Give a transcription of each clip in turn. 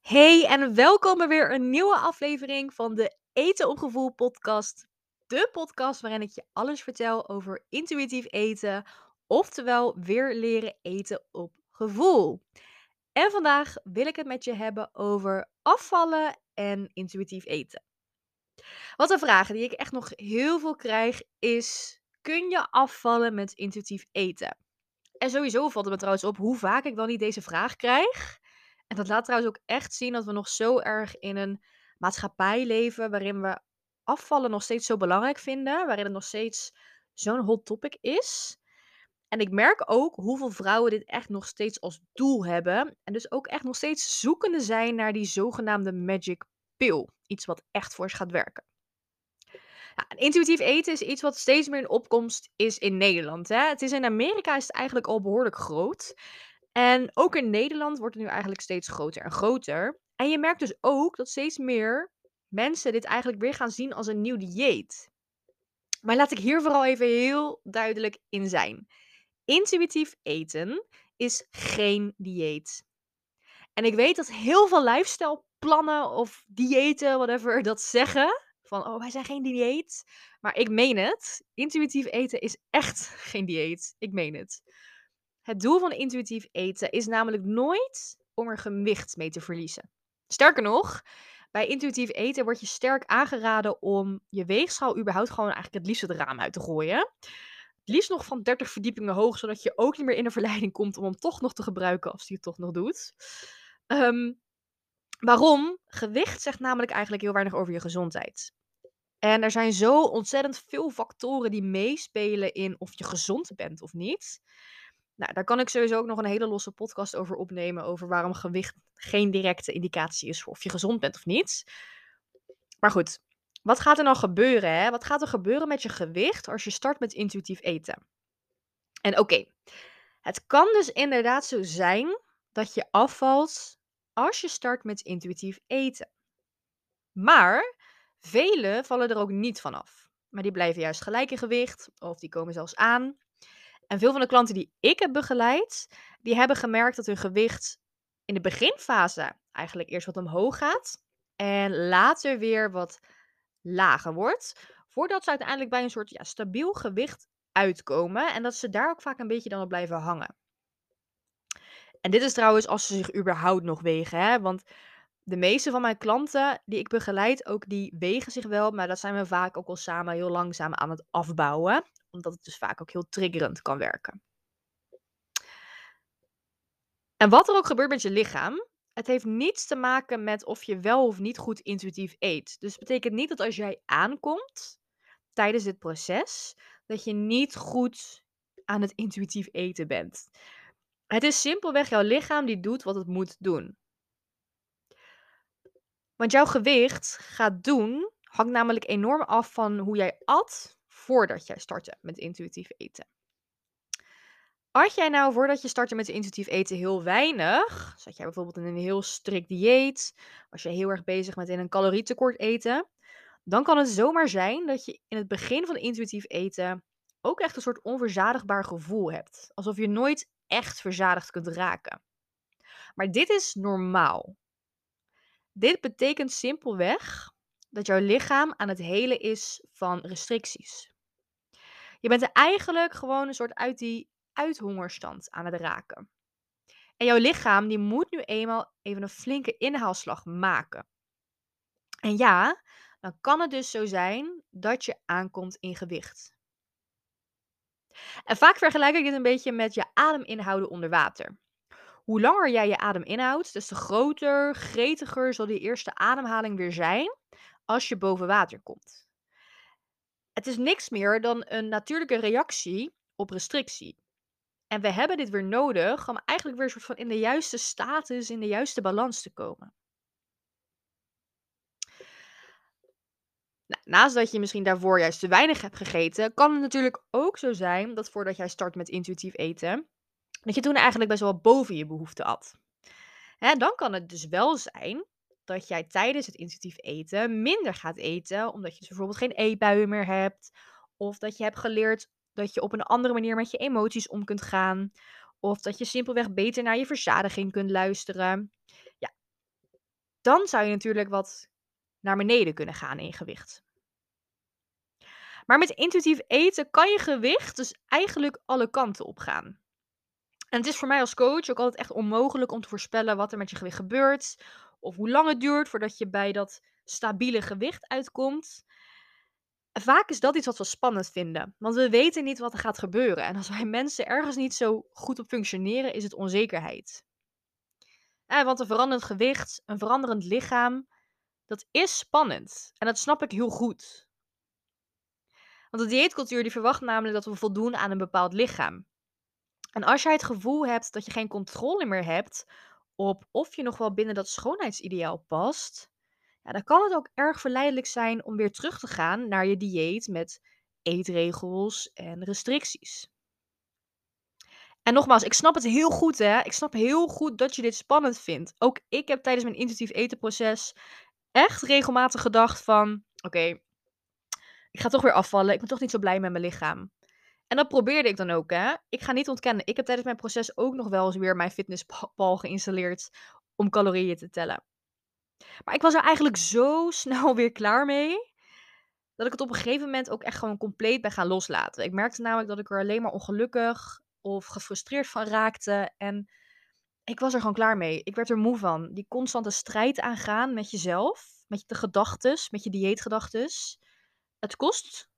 Hey en welkom bij weer een nieuwe aflevering van de Eten op Gevoel podcast. De podcast waarin ik je alles vertel over intuïtief eten, oftewel weer leren eten op gevoel. En vandaag wil ik het met je hebben over afvallen en intuïtief eten. Wat een vragen die ik echt nog heel veel krijg is: kun je afvallen met intuïtief eten? En sowieso valt het me trouwens op hoe vaak ik dan niet deze vraag krijg. En dat laat trouwens ook echt zien dat we nog zo erg in een maatschappij leven waarin we afvallen nog steeds zo belangrijk vinden, waarin het nog steeds zo'n hot topic is. En ik merk ook hoeveel vrouwen dit echt nog steeds als doel hebben. En dus ook echt nog steeds zoekende zijn naar die zogenaamde magic pill. Iets wat echt voor ze gaat werken. Intuïtief eten is iets wat steeds meer in opkomst is in Nederland. Hè? Het is in Amerika is het eigenlijk al behoorlijk groot. En ook in Nederland wordt het nu eigenlijk steeds groter en groter. En je merkt dus ook dat steeds meer mensen dit eigenlijk weer gaan zien als een nieuw dieet. Maar laat ik hier vooral even heel duidelijk in zijn. Intuïtief eten is geen dieet. En ik weet dat heel veel lifestyle plannen of diëten, whatever, dat zeggen. Van, oh, wij zijn geen dieet. Maar ik meen het. Intuïtief eten is echt geen dieet. Ik meen het. Het doel van intuïtief eten is namelijk nooit om er gewicht mee te verliezen. Sterker nog, bij intuïtief eten wordt je sterk aangeraden om je weegschaal überhaupt gewoon eigenlijk het liefst het raam uit te gooien. Het liefst nog van 30 verdiepingen hoog, zodat je ook niet meer in de verleiding komt om hem toch nog te gebruiken als hij het toch nog doet. Ehm, waarom? Gewicht zegt namelijk eigenlijk heel weinig over je gezondheid. En er zijn zo ontzettend veel factoren die meespelen in of je gezond bent of niet. Nou, daar kan ik sowieso ook nog een hele losse podcast over opnemen. Over waarom gewicht geen directe indicatie is voor of je gezond bent of niet. Maar goed, wat gaat er dan gebeuren? Hè? Wat gaat er gebeuren met je gewicht als je start met intuïtief eten? En oké, het kan dus inderdaad zo zijn dat je afvalt als je start met intuïtief eten. Maar velen vallen er ook niet vanaf. Maar die blijven juist gelijk in gewicht of die komen zelfs aan. En veel van de klanten die ik heb begeleid, die hebben gemerkt dat hun gewicht in de beginfase eigenlijk eerst wat omhoog gaat en later weer wat lager wordt, voordat ze uiteindelijk bij een soort ja, stabiel gewicht uitkomen en dat ze daar ook vaak een beetje dan op blijven hangen. En dit is trouwens als ze zich überhaupt nog wegen, hè? want de meeste van mijn klanten die ik begeleid, ook die wegen zich wel, maar dat zijn we vaak ook al samen heel langzaam aan het afbouwen omdat het dus vaak ook heel triggerend kan werken. En wat er ook gebeurt met je lichaam, het heeft niets te maken met of je wel of niet goed intuïtief eet. Dus het betekent niet dat als jij aankomt tijdens dit proces, dat je niet goed aan het intuïtief eten bent. Het is simpelweg jouw lichaam die doet wat het moet doen. Want jouw gewicht gaat doen, hangt namelijk enorm af van hoe jij at voordat jij startte met intuïtief eten. Als jij nou voordat je startte met intuïtief eten heel weinig, zat jij bijvoorbeeld in een heel strikt dieet, was je heel erg bezig met in een calorietekort eten, dan kan het zomaar zijn dat je in het begin van intuïtief eten ook echt een soort onverzadigbaar gevoel hebt. Alsof je nooit echt verzadigd kunt raken. Maar dit is normaal. Dit betekent simpelweg dat jouw lichaam aan het helen is van restricties. Je bent eigenlijk gewoon een soort uit die uithongerstand aan het raken. En jouw lichaam die moet nu eenmaal even een flinke inhaalslag maken. En ja, dan kan het dus zo zijn dat je aankomt in gewicht. En vaak vergelijk ik dit een beetje met je adem inhouden onder water. Hoe langer jij je adem inhoudt, des te groter, gretiger zal die eerste ademhaling weer zijn als je boven water komt. Het is niks meer dan een natuurlijke reactie op restrictie. En we hebben dit weer nodig om eigenlijk weer soort van in de juiste status, in de juiste balans te komen. Naast dat je misschien daarvoor juist te weinig hebt gegeten, kan het natuurlijk ook zo zijn dat voordat jij start met intuïtief eten, dat je toen eigenlijk best wel boven je behoefte at. Hè, dan kan het dus wel zijn dat jij tijdens het intuïtief eten minder gaat eten, omdat je dus bijvoorbeeld geen eetbuien meer hebt, of dat je hebt geleerd dat je op een andere manier met je emoties om kunt gaan, of dat je simpelweg beter naar je verzadiging kunt luisteren. Ja, dan zou je natuurlijk wat naar beneden kunnen gaan in gewicht. Maar met intuïtief eten kan je gewicht dus eigenlijk alle kanten op gaan. En het is voor mij als coach ook altijd echt onmogelijk om te voorspellen wat er met je gewicht gebeurt. Of hoe lang het duurt voordat je bij dat stabiele gewicht uitkomt. Vaak is dat iets wat we spannend vinden, want we weten niet wat er gaat gebeuren. En als wij mensen ergens niet zo goed op functioneren, is het onzekerheid. Eh, want een veranderend gewicht, een veranderend lichaam, dat is spannend. En dat snap ik heel goed. Want de dieetcultuur die verwacht namelijk dat we voldoen aan een bepaald lichaam. En als jij het gevoel hebt dat je geen controle meer hebt op of je nog wel binnen dat schoonheidsideaal past, ja, dan kan het ook erg verleidelijk zijn om weer terug te gaan naar je dieet met eetregels en restricties. En nogmaals, ik snap het heel goed, hè. Ik snap heel goed dat je dit spannend vindt. Ook ik heb tijdens mijn intuïtief etenproces echt regelmatig gedacht van... Oké, ik ga toch weer afvallen. Ik ben toch niet zo blij met mijn lichaam. En dat probeerde ik dan ook, hè. Ik ga niet ontkennen, ik heb tijdens mijn proces ook nog wel eens weer mijn fitnesspal geïnstalleerd om calorieën te tellen. Maar ik was er eigenlijk zo snel weer klaar mee, dat ik het op een gegeven moment ook echt gewoon compleet ben gaan loslaten. Ik merkte namelijk dat ik er alleen maar ongelukkig of gefrustreerd van raakte. En ik was er gewoon klaar mee. Ik werd er moe van. Die constante strijd aangaan met jezelf, met de gedachtes, met je dieetgedachtes. Het kost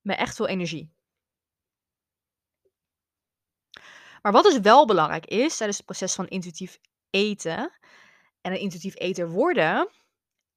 me echt veel energie. Maar wat dus wel belangrijk is tijdens het proces van intuïtief eten en een intuïtief eter worden,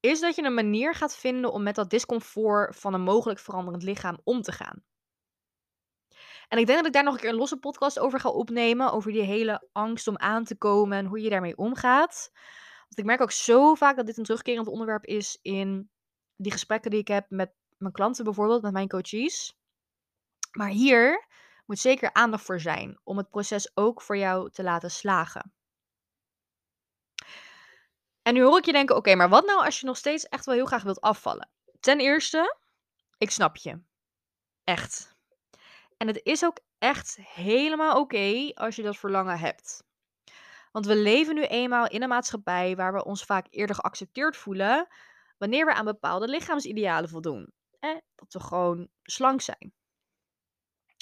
is dat je een manier gaat vinden om met dat discomfort van een mogelijk veranderend lichaam om te gaan. En ik denk dat ik daar nog een keer een losse podcast over ga opnemen. Over die hele angst om aan te komen en hoe je daarmee omgaat. Want ik merk ook zo vaak dat dit een terugkerend onderwerp is in die gesprekken die ik heb met mijn klanten, bijvoorbeeld met mijn coaches. Maar hier moet zeker aandacht voor zijn om het proces ook voor jou te laten slagen. En nu hoor ik je denken: oké, maar wat nou als je nog steeds echt wel heel graag wilt afvallen? Ten eerste, ik snap je. Echt. En het is ook echt helemaal oké als je dat verlangen hebt. Want we leven nu eenmaal in een maatschappij waar we ons vaak eerder geaccepteerd voelen wanneer we aan bepaalde lichaamsidealen voldoen. Dat we gewoon slank zijn.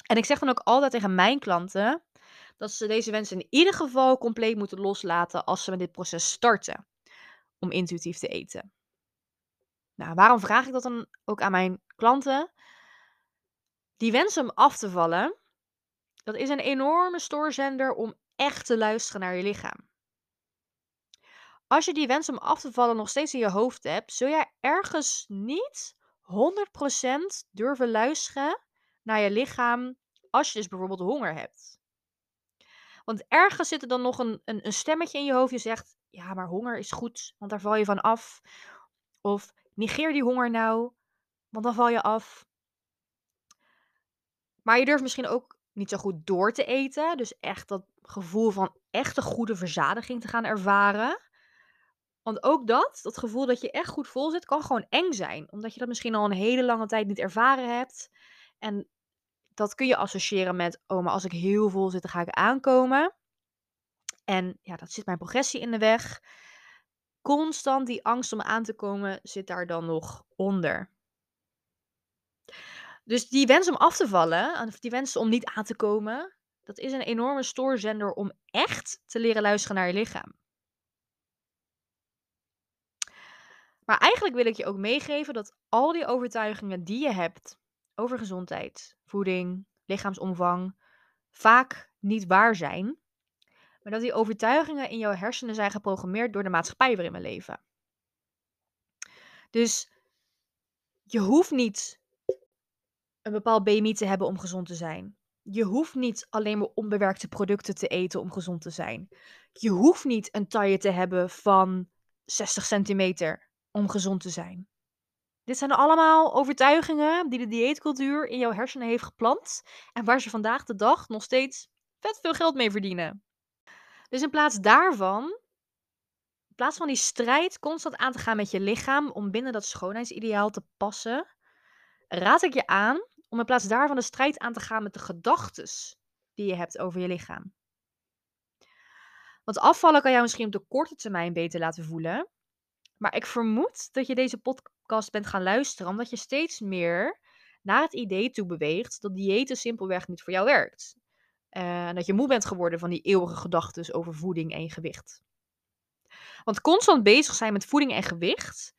En ik zeg dan ook altijd tegen mijn klanten dat ze deze wensen in ieder geval compleet moeten loslaten als ze met dit proces starten om intuïtief te eten. Nou, waarom vraag ik dat dan ook aan mijn klanten? Die wens om af te vallen, dat is een enorme stoorzender om echt te luisteren naar je lichaam. Als je die wens om af te vallen nog steeds in je hoofd hebt, zul jij ergens niet 100% durven luisteren naar je lichaam als je dus bijvoorbeeld honger hebt. Want ergens zit er dan nog een, een, een stemmetje in je hoofd die zegt: Ja, maar honger is goed, want daar val je van af. Of negeer die honger nou, want dan val je af. Maar je durft misschien ook niet zo goed door te eten. Dus echt dat gevoel van echte goede verzadiging te gaan ervaren. Want ook dat, dat gevoel dat je echt goed vol zit, kan gewoon eng zijn. Omdat je dat misschien al een hele lange tijd niet ervaren hebt. En dat kun je associëren met, oh, maar als ik heel vol zit, dan ga ik aankomen. En ja, dat zit mijn progressie in de weg. Constant die angst om aan te komen zit daar dan nog onder. Dus die wens om af te vallen, of die wens om niet aan te komen, dat is een enorme stoorzender om echt te leren luisteren naar je lichaam. Maar eigenlijk wil ik je ook meegeven dat al die overtuigingen die je hebt over gezondheid, voeding, lichaamsomvang, vaak niet waar zijn. Maar dat die overtuigingen in jouw hersenen zijn geprogrammeerd door de maatschappij waarin we leven. Dus je hoeft niet een bepaald BMI te hebben om gezond te zijn. Je hoeft niet alleen maar onbewerkte producten te eten om gezond te zijn. Je hoeft niet een taille te hebben van 60 centimeter om gezond te zijn. Dit zijn allemaal overtuigingen die de dieetcultuur in jouw hersenen heeft geplant en waar ze vandaag de dag nog steeds vet veel geld mee verdienen. Dus in plaats daarvan, in plaats van die strijd constant aan te gaan met je lichaam om binnen dat schoonheidsideaal te passen, raad ik je aan om in plaats daarvan de strijd aan te gaan met de gedachten die je hebt over je lichaam. Want afvallen kan jou misschien op de korte termijn beter laten voelen, Maar ik vermoed dat je deze podcast bent gaan luisteren omdat je steeds meer naar het idee toe beweegt dat diëten simpelweg niet voor jou werkt. Eh, en dat je moe bent geworden van die eeuwige gedachten over voeding en gewicht. Want constant bezig zijn met voeding en gewicht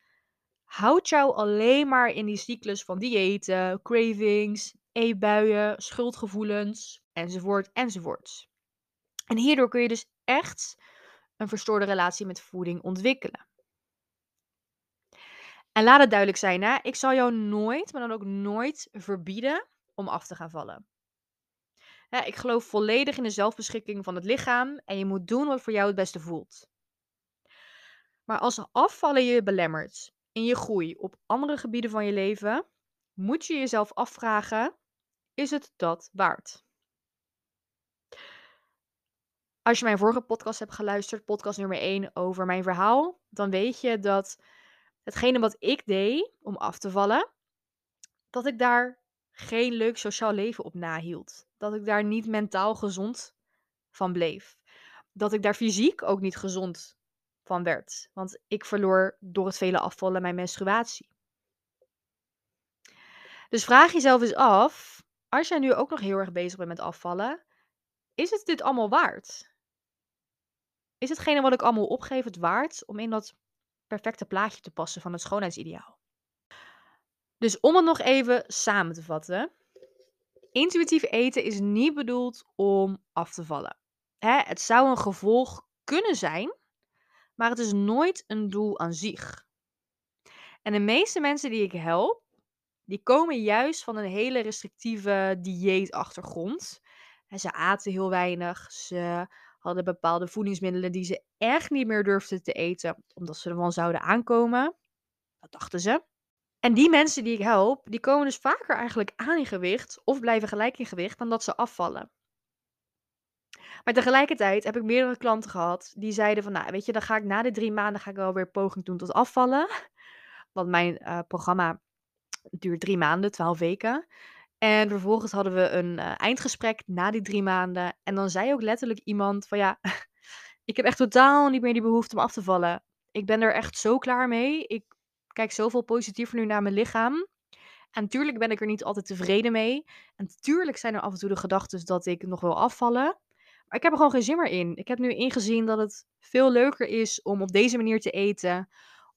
houdt jou alleen maar in die cyclus van diëten, cravings, eetbuien, schuldgevoelens, enzovoort, enzovoort. En hierdoor kun je dus echt een verstoorde relatie met voeding ontwikkelen. En laat het duidelijk zijn, hè? ik zal jou nooit, maar dan ook nooit verbieden om af te gaan vallen. ik geloof volledig in de zelfbeschikking van het lichaam en je moet doen wat voor jou het beste voelt. Maar als afvallen je belemmert in je groei op andere gebieden van je leven, moet je jezelf afvragen: is het dat waard? Als je mijn vorige podcast hebt geluisterd, podcast nummer 1 over mijn verhaal, dan weet je dat hetgene wat ik deed om af te vallen, dat ik daar geen leuk sociaal leven op nahield. Dat ik daar niet mentaal gezond van bleef. Dat ik daar fysiek ook niet gezond van werd. Want ik verloor door het vele afvallen mijn menstruatie. Dus vraag jezelf eens af, als jij nu ook nog heel erg bezig bent met afvallen, is het dit allemaal waard? Is hetgene wat ik allemaal opgeef het waard om in dat perfecte plaatje te passen van het schoonheidsideaal? Dus om het nog even samen te vatten. Intuïtief eten is niet bedoeld om af te vallen. Hè, het zou een gevolg kunnen zijn, maar het is nooit een doel aan zich. En de meeste mensen die ik help, die komen juist van een hele restrictieve dieetachtergrond. En ze aten heel weinig, ze hadden bepaalde voedingsmiddelen die ze echt niet meer durfden te eten, omdat ze ervan zouden aankomen. Dat dachten ze. En die mensen die ik help, die komen dus vaker eigenlijk aan in gewicht of blijven gelijk in gewicht dan dat ze afvallen. Maar tegelijkertijd heb ik meerdere klanten gehad die zeiden van, nou weet je, dan ga ik na de drie maanden ga ik wel weer poging doen tot afvallen. Want mijn uh, programma duurt drie maanden, twaalf weken. En vervolgens hadden we een uh, eindgesprek na die drie maanden. En dan zei ook letterlijk iemand van ja, ik heb echt totaal niet meer die behoefte om af te vallen. Ik ben er echt zo klaar mee. Ik kijk zoveel positiever nu naar mijn lichaam. En natuurlijk ben ik er niet altijd tevreden mee. En natuurlijk zijn er af en toe de gedachten dat ik nog wil afvallen. Maar ik heb er gewoon geen zin meer in. Ik heb nu ingezien dat het veel leuker is om op deze manier te eten.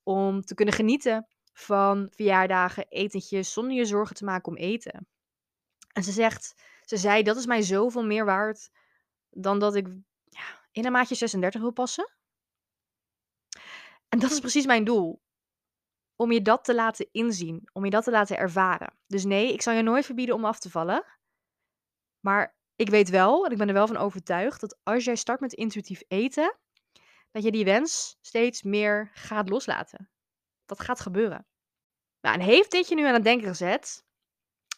Om te kunnen genieten van verjaardagen, etentjes, zonder je zorgen te maken om eten. En ze zegt, ze zei, dat is mij zoveel meer waard dan dat ik ja, in een maatje 36 wil passen. En dat is precies mijn doel. Om je dat te laten inzien, om je dat te laten ervaren. Dus nee, ik zal je nooit verbieden om af te vallen. Maar ik weet wel, en ik ben er wel van overtuigd, dat als jij start met intuïtief eten, dat je die wens steeds meer gaat loslaten. Dat gaat gebeuren. Nou, en heeft dit je nu aan het denken gezet?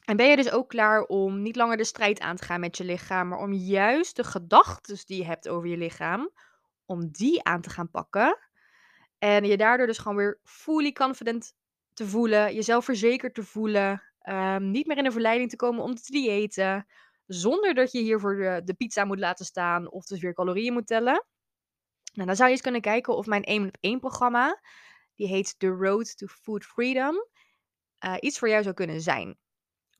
En ben je dus ook klaar om niet langer de strijd aan te gaan met je lichaam, maar om juist de gedachten die je hebt over je lichaam, om die aan te gaan pakken. En je daardoor dus gewoon weer fully confident te voelen, jezelf verzekerd te voelen, um, niet meer in de verleiding te komen om te diëten, zonder dat je hiervoor de, pizza moet laten staan of dus weer calorieën moet tellen. Nou, dan zou je eens kunnen kijken of mijn 1 op 1 programma, die heet The Road to Food Freedom, uh, iets voor jou zou kunnen zijn.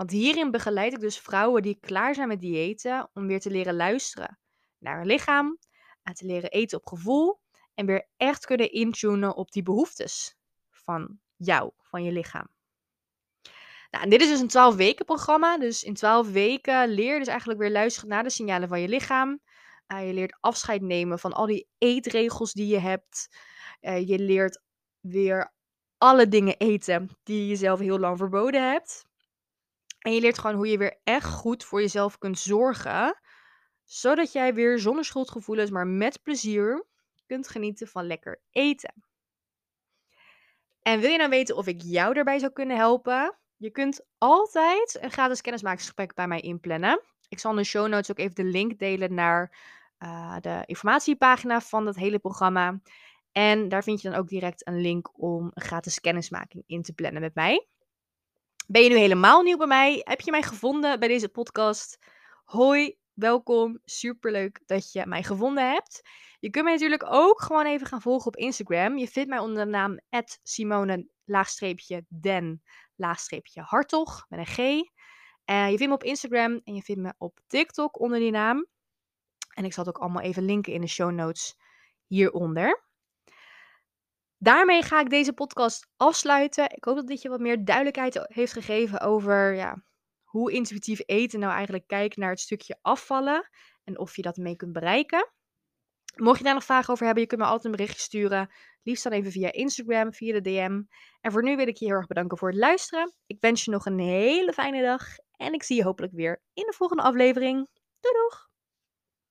Want hierin begeleid ik dus vrouwen die klaar zijn met diëten om weer te leren luisteren naar hun lichaam, en te leren eten op gevoel en weer echt kunnen intunen op die behoeftes van jou, van je lichaam. Nou, dit is dus een 12 weken programma. Dus in 12 weken leer je dus eigenlijk weer luisteren naar de signalen van je lichaam. Uh, je leert afscheid nemen van al die eetregels die je hebt. Uh, je leert weer alle dingen eten die je jezelf heel lang verboden hebt. En je leert gewoon hoe je weer echt goed voor jezelf kunt zorgen. Zodat jij weer zonder schuldgevoelens, maar met plezier kunt genieten van lekker eten. En wil je nou weten of ik jou daarbij zou kunnen helpen? Je kunt altijd een gratis kennismakingsgesprek bij mij inplannen. Ik zal in de show notes ook even de link delen naar uh, de informatiepagina van dat hele programma. En daar vind je dan ook direct een link om een gratis kennismaking in te plannen met mij. Ben je nu helemaal nieuw bij mij? Heb je mij gevonden bij deze podcast? Hoi, welkom. Superleuk dat je mij gevonden hebt. Je kunt mij natuurlijk ook gewoon even gaan volgen op Instagram. Je vindt mij onder de naam Simone-den-hartog met een G. Uh, je vindt me op Instagram en je vindt me op TikTok onder die naam. En ik zal het ook allemaal even linken in de show notes hieronder. Daarmee ga ik deze podcast afsluiten. Ik hoop dat dit je wat meer duidelijkheid heeft gegeven over ja, hoe intuïtief eten nou eigenlijk kijkt naar het stukje afvallen en of je dat mee kunt bereiken. Mocht je daar nog vragen over hebben, je kunt me altijd een berichtje sturen. Liefst dan even via Instagram, via de DM. En voor nu wil ik je heel erg bedanken voor het luisteren. Ik wens je nog een hele fijne dag en ik zie je hopelijk weer in de volgende aflevering. Doei doeg!